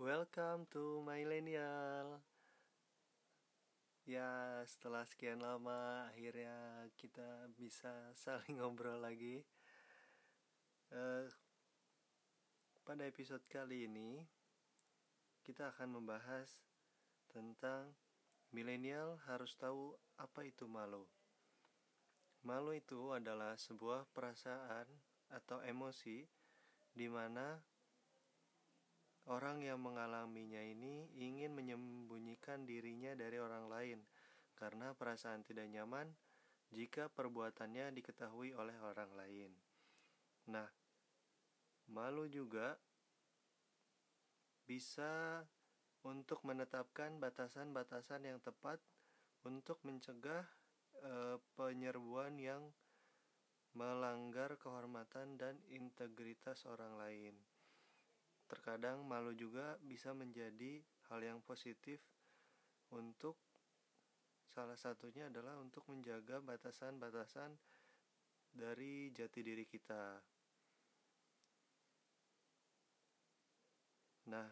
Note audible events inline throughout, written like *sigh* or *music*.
Welcome to Millennial. Ya, setelah sekian lama akhirnya kita bisa saling ngobrol lagi. Uh, pada episode kali ini kita akan membahas tentang milenial harus tahu apa itu malu. Malu itu adalah sebuah perasaan atau emosi di mana Orang yang mengalaminya ini ingin menyembunyikan dirinya dari orang lain karena perasaan tidak nyaman jika perbuatannya diketahui oleh orang lain. Nah, malu juga bisa untuk menetapkan batasan-batasan yang tepat untuk mencegah e, penyerbuan yang melanggar kehormatan dan integritas orang lain. Terkadang malu juga bisa menjadi hal yang positif untuk salah satunya adalah untuk menjaga batasan-batasan dari jati diri kita. Nah,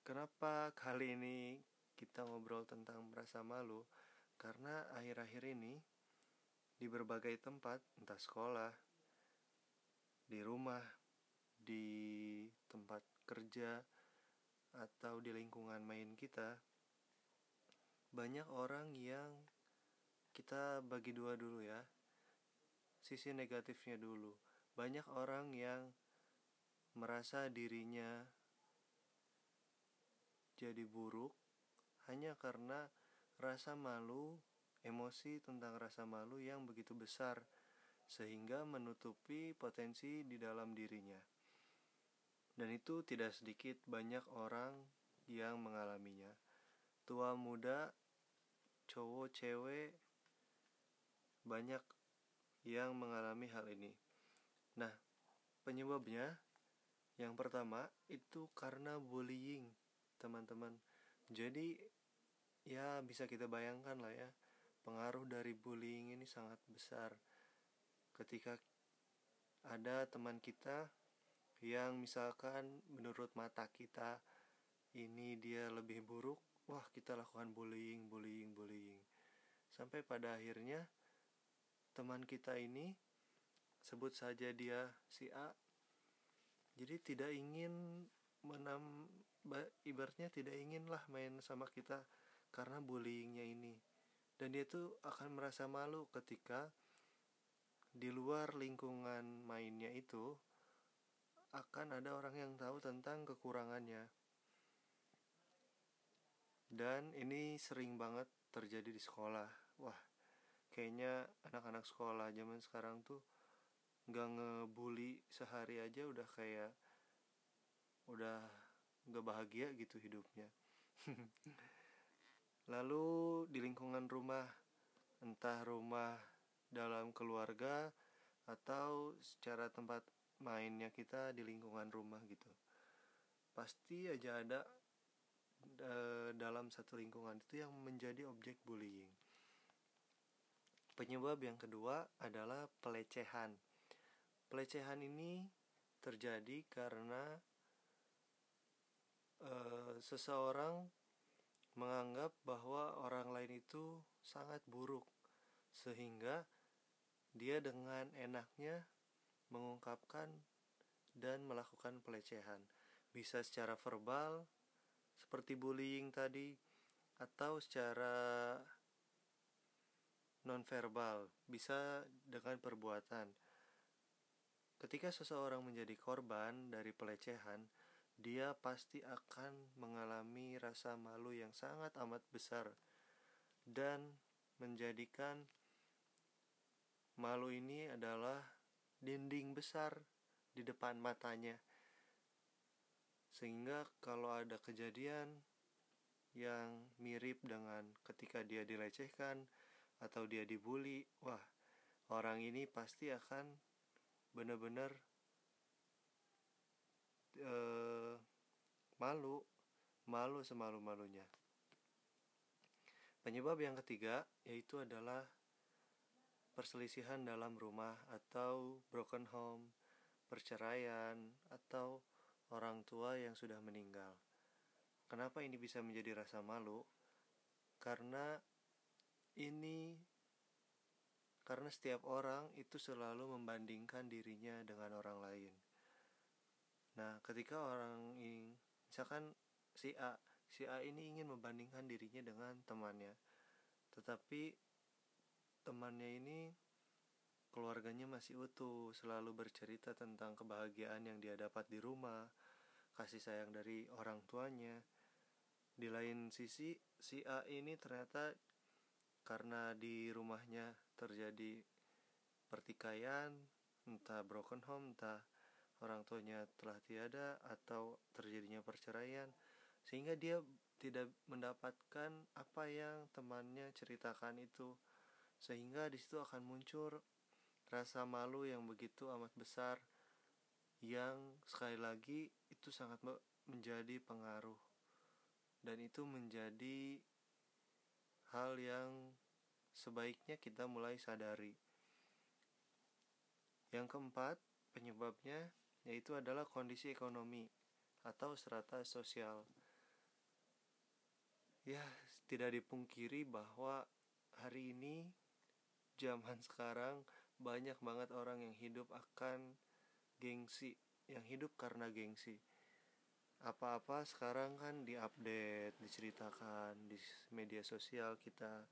kenapa kali ini kita ngobrol tentang merasa malu? Karena akhir-akhir ini di berbagai tempat, entah sekolah, di rumah, di tempat kerja atau di lingkungan main kita banyak orang yang kita bagi dua dulu ya sisi negatifnya dulu. Banyak orang yang merasa dirinya jadi buruk hanya karena rasa malu emosi tentang rasa malu yang begitu besar sehingga menutupi potensi di dalam dirinya dan itu tidak sedikit banyak orang yang mengalaminya. Tua muda, cowok, cewek, banyak yang mengalami hal ini. Nah, penyebabnya yang pertama itu karena bullying, teman-teman. Jadi, ya bisa kita bayangkan lah ya, pengaruh dari bullying ini sangat besar. Ketika ada teman kita yang misalkan menurut mata kita ini dia lebih buruk wah kita lakukan bullying bullying bullying. Sampai pada akhirnya teman kita ini sebut saja dia si A jadi tidak ingin menam ibaratnya tidak inginlah main sama kita karena bullyingnya ini. Dan dia tuh akan merasa malu ketika di luar lingkungan mainnya itu akan ada orang yang tahu tentang kekurangannya. Dan ini sering banget terjadi di sekolah. Wah, kayaknya anak-anak sekolah zaman sekarang tuh nggak ngebully sehari aja udah kayak udah nggak bahagia gitu hidupnya. *laughs* Lalu di lingkungan rumah, entah rumah dalam keluarga atau secara tempat mainnya kita di lingkungan rumah gitu. Pasti aja ada e, dalam satu lingkungan itu yang menjadi objek bullying. Penyebab yang kedua adalah pelecehan. Pelecehan ini terjadi karena e, seseorang menganggap bahwa orang lain itu sangat buruk sehingga dia dengan enaknya mengungkapkan dan melakukan pelecehan, bisa secara verbal seperti bullying tadi atau secara nonverbal, bisa dengan perbuatan. Ketika seseorang menjadi korban dari pelecehan, dia pasti akan mengalami rasa malu yang sangat amat besar dan menjadikan malu ini adalah dinding besar di depan matanya. Sehingga kalau ada kejadian yang mirip dengan ketika dia dilecehkan atau dia dibully wah orang ini pasti akan benar-benar uh, malu malu semalu-malunya. Penyebab yang ketiga yaitu adalah perselisihan dalam rumah atau broken home, perceraian atau orang tua yang sudah meninggal. Kenapa ini bisa menjadi rasa malu? Karena ini karena setiap orang itu selalu membandingkan dirinya dengan orang lain. Nah, ketika orang ini misalkan si A, si A ini ingin membandingkan dirinya dengan temannya. Tetapi temannya ini keluarganya masih utuh, selalu bercerita tentang kebahagiaan yang dia dapat di rumah, kasih sayang dari orang tuanya. Di lain sisi, si A ini ternyata karena di rumahnya terjadi pertikaian, entah broken home, entah orang tuanya telah tiada atau terjadinya perceraian, sehingga dia tidak mendapatkan apa yang temannya ceritakan itu, sehingga di situ akan muncul rasa malu yang begitu amat besar yang sekali lagi itu sangat menjadi pengaruh dan itu menjadi hal yang sebaiknya kita mulai sadari. Yang keempat, penyebabnya yaitu adalah kondisi ekonomi atau strata sosial. Ya, tidak dipungkiri bahwa hari ini zaman sekarang banyak banget orang yang hidup akan gengsi yang hidup karena gengsi. Apa-apa sekarang kan diupdate diceritakan di media sosial kita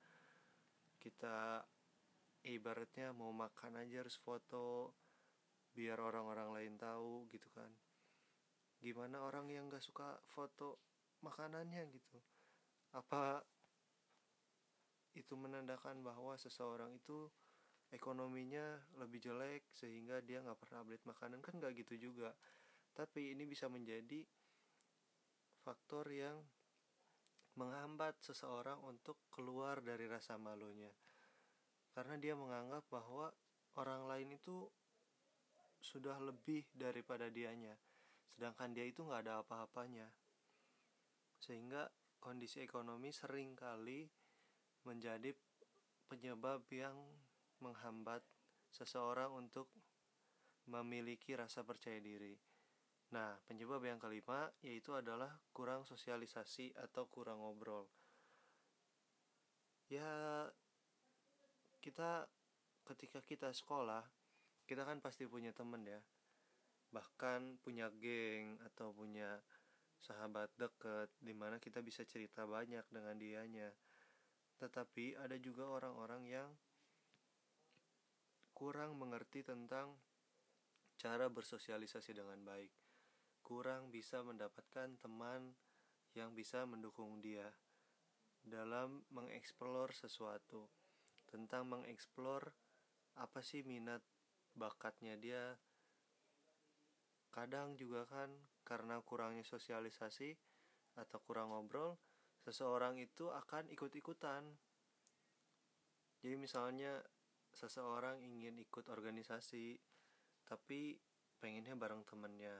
kita ibaratnya mau makan aja harus foto biar orang-orang lain tahu gitu kan. Gimana orang yang gak suka foto makanannya gitu? Apa itu menandakan bahwa seseorang itu ekonominya lebih jelek sehingga dia nggak pernah update makanan. Kan nggak gitu juga. Tapi ini bisa menjadi faktor yang menghambat seseorang untuk keluar dari rasa malunya. Karena dia menganggap bahwa orang lain itu sudah lebih daripada dianya sedangkan dia itu nggak ada apa-apanya. Sehingga kondisi ekonomi sering kali menjadi penyebab yang menghambat seseorang untuk memiliki rasa percaya diri. Nah, penyebab yang kelima yaitu adalah kurang sosialisasi atau kurang ngobrol. Ya, kita ketika kita sekolah, kita kan pasti punya temen ya. Bahkan punya geng atau punya sahabat deket di mana kita bisa cerita banyak dengan dianya. Tetapi ada juga orang-orang yang kurang mengerti tentang cara bersosialisasi dengan baik, kurang bisa mendapatkan teman yang bisa mendukung dia dalam mengeksplor sesuatu, tentang mengeksplor apa sih minat bakatnya dia. Kadang juga kan karena kurangnya sosialisasi atau kurang ngobrol, seseorang itu akan ikut-ikutan. Jadi misalnya seseorang ingin ikut organisasi tapi pengennya bareng temennya.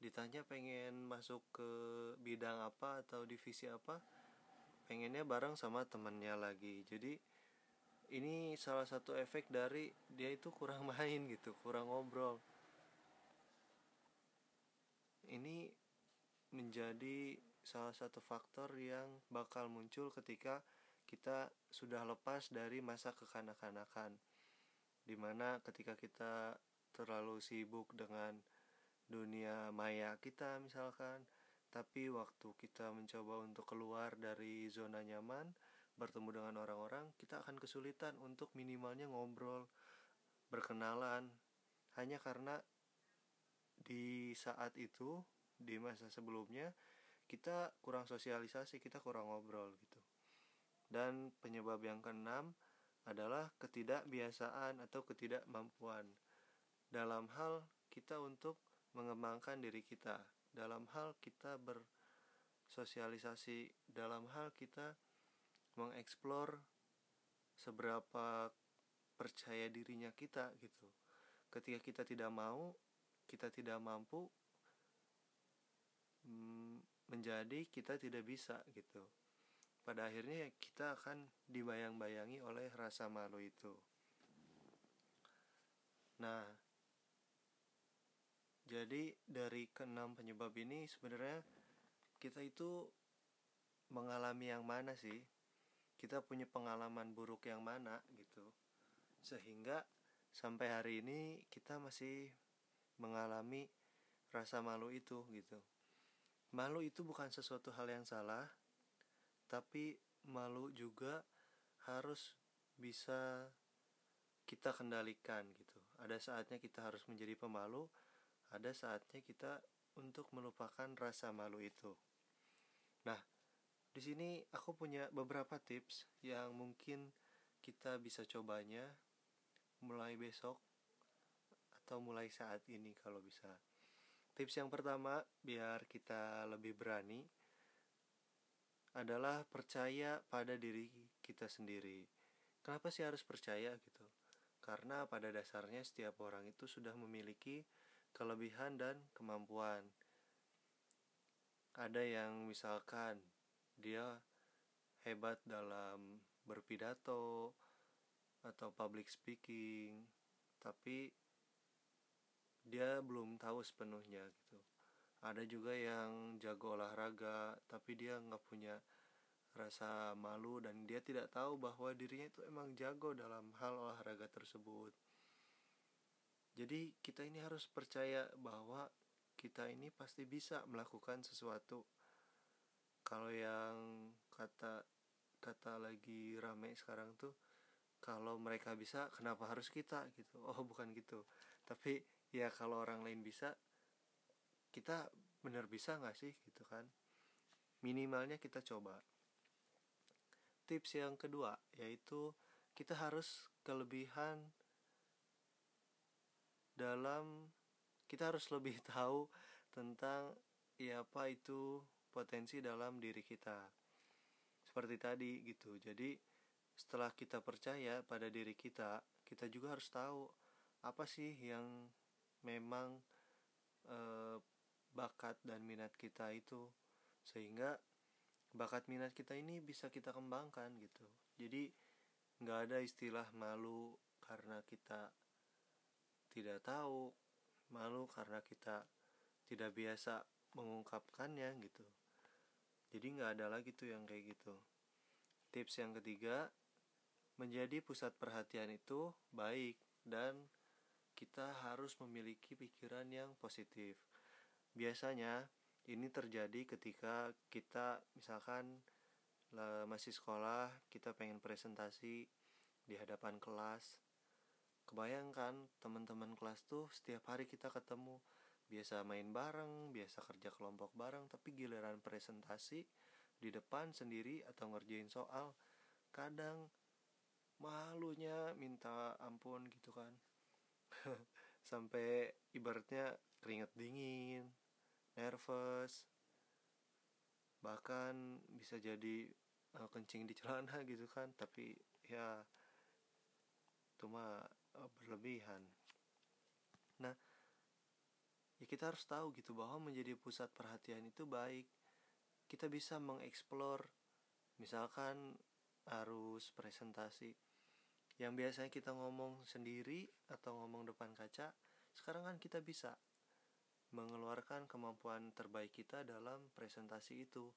Ditanya pengen masuk ke bidang apa atau divisi apa pengennya bareng sama temennya lagi. Jadi ini salah satu efek dari dia itu kurang *laughs* main gitu kurang ngobrol. Ini menjadi salah satu faktor yang bakal muncul ketika kita sudah lepas dari masa kekanak-kanakan. Di mana ketika kita terlalu sibuk dengan dunia maya kita misalkan tapi waktu kita mencoba untuk keluar dari zona nyaman bertemu dengan orang-orang kita akan kesulitan untuk minimalnya ngobrol berkenalan. Hanya karena di saat itu di masa sebelumnya kita kurang sosialisasi kita kurang ngobrol gitu dan penyebab yang keenam adalah ketidakbiasaan atau ketidakmampuan dalam hal kita untuk mengembangkan diri kita, dalam hal kita bersosialisasi, dalam hal kita mengeksplor seberapa percaya dirinya kita gitu. Ketika kita tidak mau, kita tidak mampu mm, menjadi kita tidak bisa gitu. Pada akhirnya kita akan dibayang-bayangi oleh rasa malu itu. Nah, jadi dari keenam penyebab ini sebenarnya kita itu mengalami yang mana sih? Kita punya pengalaman buruk yang mana gitu. Sehingga sampai hari ini kita masih mengalami rasa malu itu gitu malu itu bukan sesuatu hal yang salah tapi malu juga harus bisa kita kendalikan gitu ada saatnya kita harus menjadi pemalu ada saatnya kita untuk melupakan rasa malu itu nah di sini aku punya beberapa tips yang mungkin kita bisa cobanya mulai besok atau mulai saat ini kalau bisa. Tips yang pertama biar kita lebih berani adalah percaya pada diri kita sendiri. Kenapa sih harus percaya gitu? Karena pada dasarnya setiap orang itu sudah memiliki kelebihan dan kemampuan. Ada yang misalkan dia hebat dalam berpidato atau public speaking, tapi dia belum tahu sepenuhnya gitu. Ada juga yang jago olahraga, tapi dia nggak punya rasa malu dan dia tidak tahu bahwa dirinya itu emang jago dalam hal olahraga tersebut. Jadi kita ini harus percaya bahwa kita ini pasti bisa melakukan sesuatu kalau yang kata kata lagi rame sekarang tuh kalau mereka bisa kenapa harus kita gitu oh bukan gitu tapi ya kalau orang lain bisa kita benar bisa nggak sih gitu kan minimalnya kita coba tips yang kedua yaitu kita harus kelebihan dalam kita harus lebih *laughs* tahu tentang ya apa itu potensi dalam diri kita. Seperti tadi gitu. Jadi setelah kita percaya pada diri kita, kita juga harus tahu apa sih yang memang e, bakat dan minat kita itu sehingga bakat minat kita ini bisa kita kembangkan gitu. Jadi nggak ada istilah malu karena kita tidak tahu, malu karena kita tidak biasa mengungkapkannya gitu jadi nggak ada lagi tuh yang kayak gitu tips yang ketiga menjadi pusat perhatian itu baik dan kita harus memiliki pikiran yang positif. Biasanya ini terjadi ketika kita misalkan masih sekolah kita pengen presentasi di hadapan kelas. Kebayangkan teman-teman kelas tuh setiap hari kita ketemu. Biasa main bareng, biasa kerja kelompok bareng, tapi giliran presentasi di depan sendiri atau ngerjain soal, kadang malunya minta ampun gitu kan. *laughs* Sampai ibaratnya keringet dingin, nervous, bahkan bisa jadi uh, kencing di celana *laughs* gitu kan, tapi ya itu mah uh, berlebihan. Nah, ya kita harus tahu gitu bahwa menjadi pusat perhatian itu baik kita bisa mengeksplor misalkan harus presentasi yang biasanya kita ngomong sendiri atau ngomong depan kaca sekarang kan kita bisa mengeluarkan kemampuan terbaik kita dalam presentasi itu.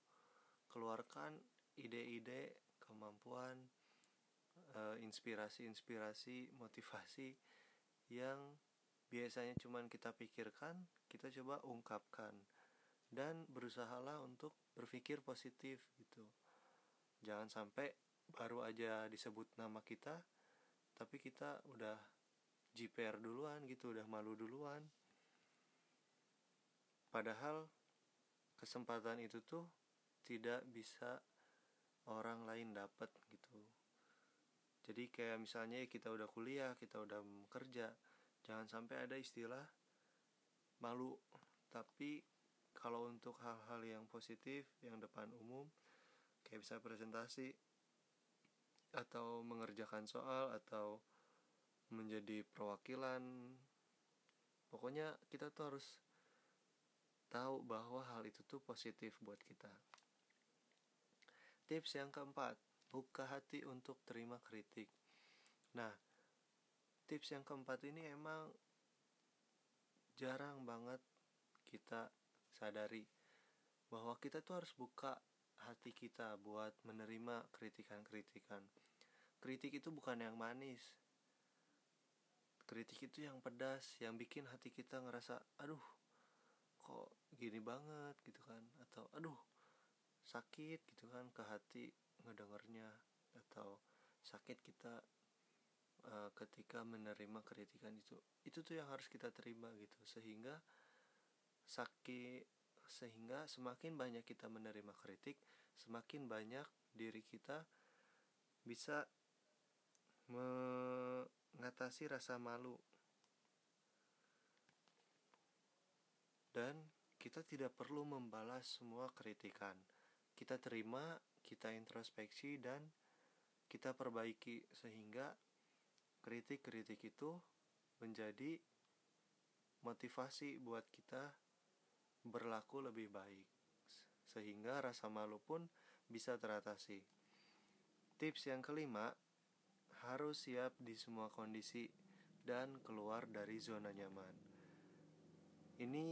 Keluarkan ide-ide kemampuan eh, inspirasi-inspirasi motivasi yang biasanya cuman kita pikirkan kita coba ungkapkan dan berusahalah untuk berpikir positif gitu. Jangan sampai baru aja disebut nama kita tapi kita udah JPR duluan gitu udah malu duluan. Padahal kesempatan itu tuh tidak bisa orang lain dapat gitu. Jadi kayak misalnya kita udah kuliah kita udah kerja jangan sampai ada istilah malu. Tapi kalau untuk hal-hal yang positif yang depan umum kayak bisa presentasi atau mengerjakan soal atau menjadi perwakilan. Pokoknya kita tuh harus tahu bahwa hal itu tuh positif buat kita. Tips yang keempat buka hati untuk terima kritik. Nah tips yang keempat ini emang jarang banget kita sadari bahwa kita tuh harus buka hati kita buat menerima kritikan-kritikan. Kritik itu bukan yang manis. Kritik itu yang pedas, yang bikin hati kita ngerasa, aduh, kok gini banget gitu kan, atau aduh, sakit gitu kan ke hati ngedengernya, atau sakit kita uh, ketika menerima kritikan itu. Itu tuh yang harus kita terima gitu, sehingga sakit sehingga semakin banyak kita menerima kritik, semakin banyak diri kita bisa mengatasi rasa malu. Dan kita tidak perlu membalas semua kritikan. Kita terima, kita introspeksi dan kita perbaiki sehingga kritik-kritik itu menjadi motivasi buat kita berlaku lebih baik, sehingga rasa malu pun bisa teratasi. Tips yang kelima, harus siap di semua kondisi dan keluar dari zona nyaman. Ini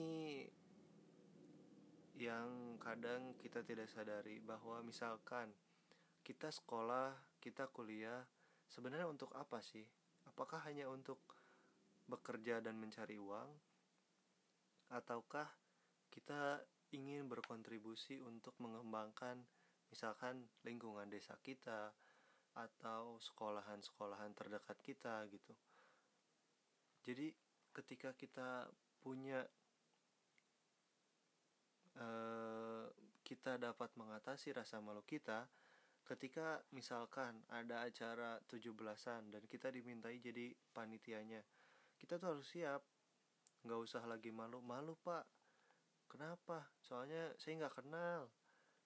yang kadang kita tidak sadari bahwa misalkan kita sekolah, kita kuliah, sebenarnya untuk apa sih? Apakah hanya untuk bekerja dan mencari uang? Ataukah kita ingin berkontribusi untuk mengembangkan misalkan lingkungan desa kita atau sekolahan-sekolahan terdekat kita gitu. Jadi ketika kita punya eh, kita dapat mengatasi rasa malu kita ketika misalkan ada acara 17-an dan kita dimintai jadi panitianya kita tuh harus siap. Nggak usah lagi malu malu pak. Kenapa? Soalnya saya nggak kenal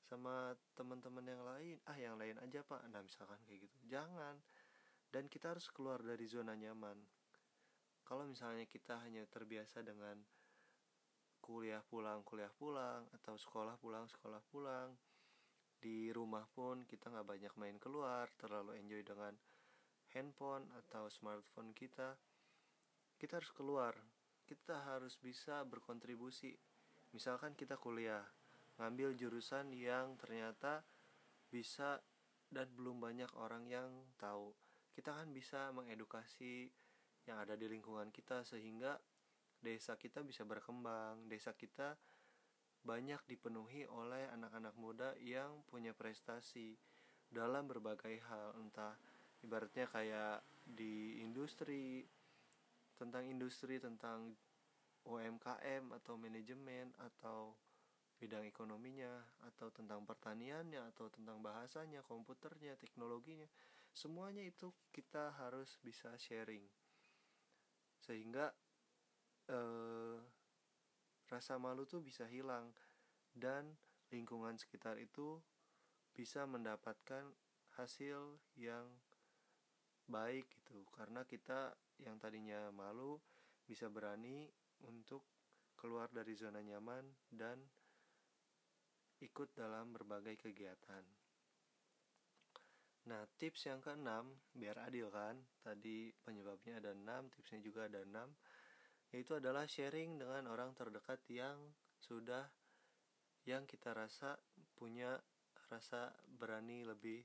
sama teman-teman yang lain. Ah yang lain aja pak. Nah misalkan kayak gitu. Jangan. Dan kita harus keluar dari zona nyaman. Kalau misalnya kita hanya terbiasa dengan kuliah pulang kuliah pulang atau sekolah pulang sekolah pulang di rumah pun kita nggak banyak main keluar terlalu enjoy dengan handphone atau smartphone kita kita harus keluar. Kita harus bisa berkontribusi. Misalkan kita kuliah ngambil jurusan yang ternyata bisa dan belum banyak orang yang tahu. Kita kan bisa mengedukasi yang ada di lingkungan kita sehingga desa kita bisa berkembang. Desa kita banyak dipenuhi oleh anak-anak muda yang punya prestasi dalam berbagai hal. Entah ibaratnya kayak di industri tentang industri tentang UMKM atau manajemen atau bidang ekonominya atau tentang pertaniannya atau tentang bahasanya, komputernya, teknologinya. Semuanya itu kita harus bisa sharing. Sehingga eh, rasa malu tuh bisa hilang dan lingkungan sekitar itu bisa mendapatkan hasil yang baik gitu karena kita yang tadinya malu bisa berani untuk keluar dari zona nyaman dan ikut dalam berbagai kegiatan. Nah, tips yang keenam, biar adil kan, tadi penyebabnya ada enam, tipsnya juga ada enam, yaitu adalah sharing dengan orang terdekat yang sudah yang kita rasa punya rasa berani lebih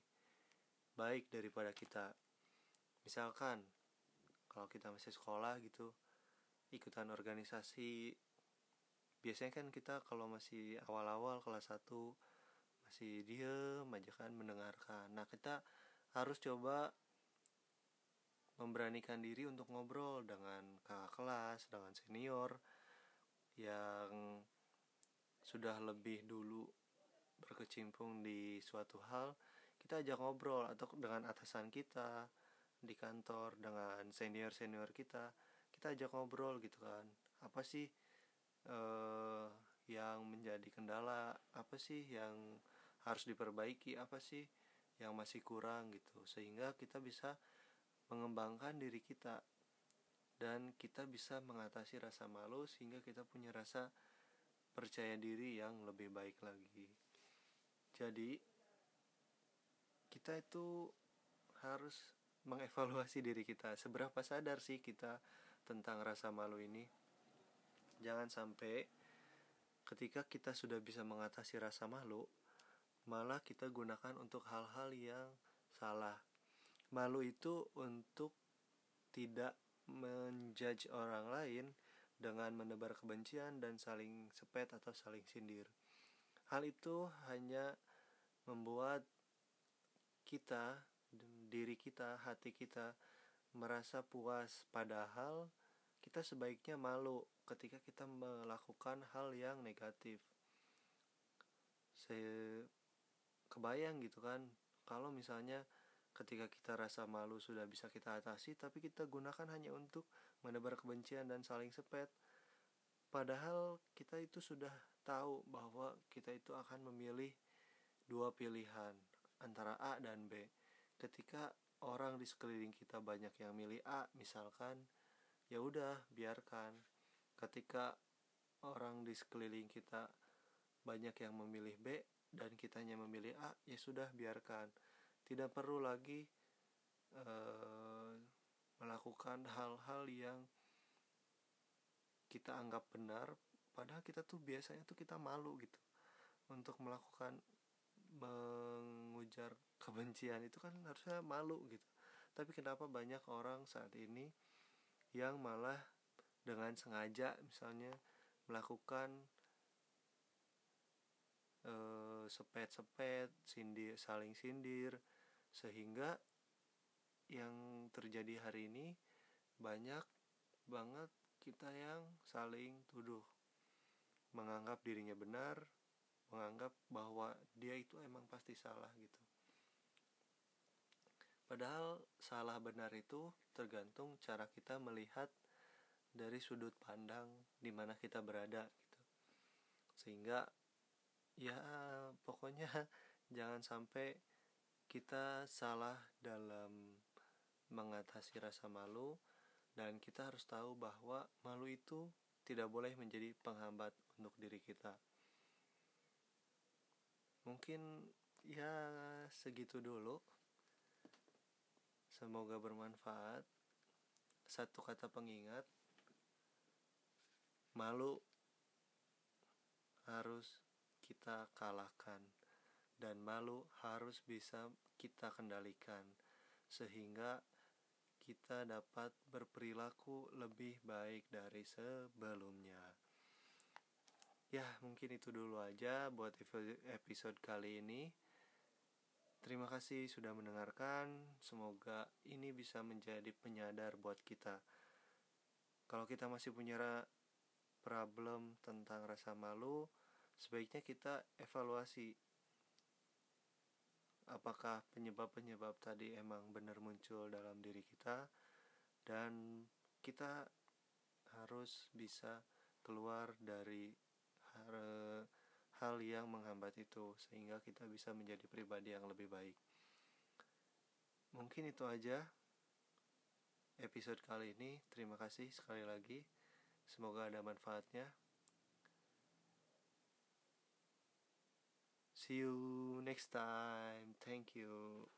baik daripada kita. Misalkan, kalau kita masih sekolah gitu, ikutan organisasi biasanya kan kita kalau masih awal-awal kelas 1 masih diem aja kan mendengarkan. Nah kita harus coba memberanikan diri untuk ngobrol dengan kakak kelas dengan senior yang sudah lebih dulu berkecimpung di suatu hal. Kita ajak ngobrol atau dengan atasan kita di kantor dengan senior senior kita kita ajak ngobrol gitu kan. Apa sih uh, yang menjadi kendala apa sih yang harus diperbaiki apa sih yang masih kurang gitu. Sehingga kita bisa mengembangkan diri kita dan kita bisa mengatasi rasa malu sehingga kita punya rasa percaya diri yang lebih baik lagi. Jadi kita itu harus mengevaluasi diri kita. Seberapa sadar sih kita tentang rasa malu ini jangan sampai ketika kita sudah bisa mengatasi rasa malu malah kita gunakan untuk hal-hal yang salah malu itu untuk tidak menjudge orang lain dengan menebar kebencian dan saling sepet atau saling sindir. Hal itu hanya membuat kita, diri kita, hati kita merasa puas, padahal kita sebaiknya malu ketika kita melakukan hal yang negatif. Saya kebayang gitu kan, kalau misalnya ketika kita rasa malu sudah bisa kita atasi tapi kita gunakan hanya untuk menebar kebencian dan saling sepet. Padahal kita itu sudah tahu bahwa kita itu akan memilih dua pilihan antara A dan B. Ketika orang di sekeliling kita banyak yang milih A misalkan ya udah biarkan ketika orang di sekeliling kita banyak yang memilih B dan kitanya memilih A ya sudah biarkan. Tidak perlu lagi uh, melakukan hal-hal yang kita anggap benar padahal kita tuh biasanya tuh kita malu gitu. Untuk melakukan mengujar kebencian itu kan harusnya malu gitu. Tapi kenapa banyak orang saat ini yang malah dengan sengaja misalnya melakukan uh, sepet-sepet sindir saling sindir sehingga yang terjadi hari ini banyak banget kita yang saling tuduh. Menganggap dirinya benar menganggap bahwa dia itu emang pasti salah gitu. Padahal salah benar itu tergantung cara kita melihat dari sudut pandang di mana kita berada gitu sehingga ya pokoknya *laughs* jangan sampai kita salah dalam mengatasi rasa malu dan kita harus tahu bahwa malu itu tidak boleh menjadi penghambat untuk diri kita. Mungkin ya segitu dulu. Semoga bermanfaat. Satu kata pengingat, malu harus kita kalahkan dan malu harus bisa kita kendalikan sehingga kita dapat berperilaku lebih baik dari sebelumnya. Ya, mungkin itu dulu aja buat episode kali ini. Terima kasih sudah mendengarkan. Semoga ini bisa menjadi penyadar buat kita. Kalau kita masih punya problem tentang rasa malu, sebaiknya kita evaluasi apakah penyebab-penyebab tadi emang benar muncul dalam diri kita dan kita harus bisa keluar dari hal yang menghambat itu sehingga kita bisa menjadi pribadi yang lebih baik. Mungkin itu aja episode kali ini. Terima kasih sekali lagi. Semoga ada manfaatnya. See you next time. Thank you.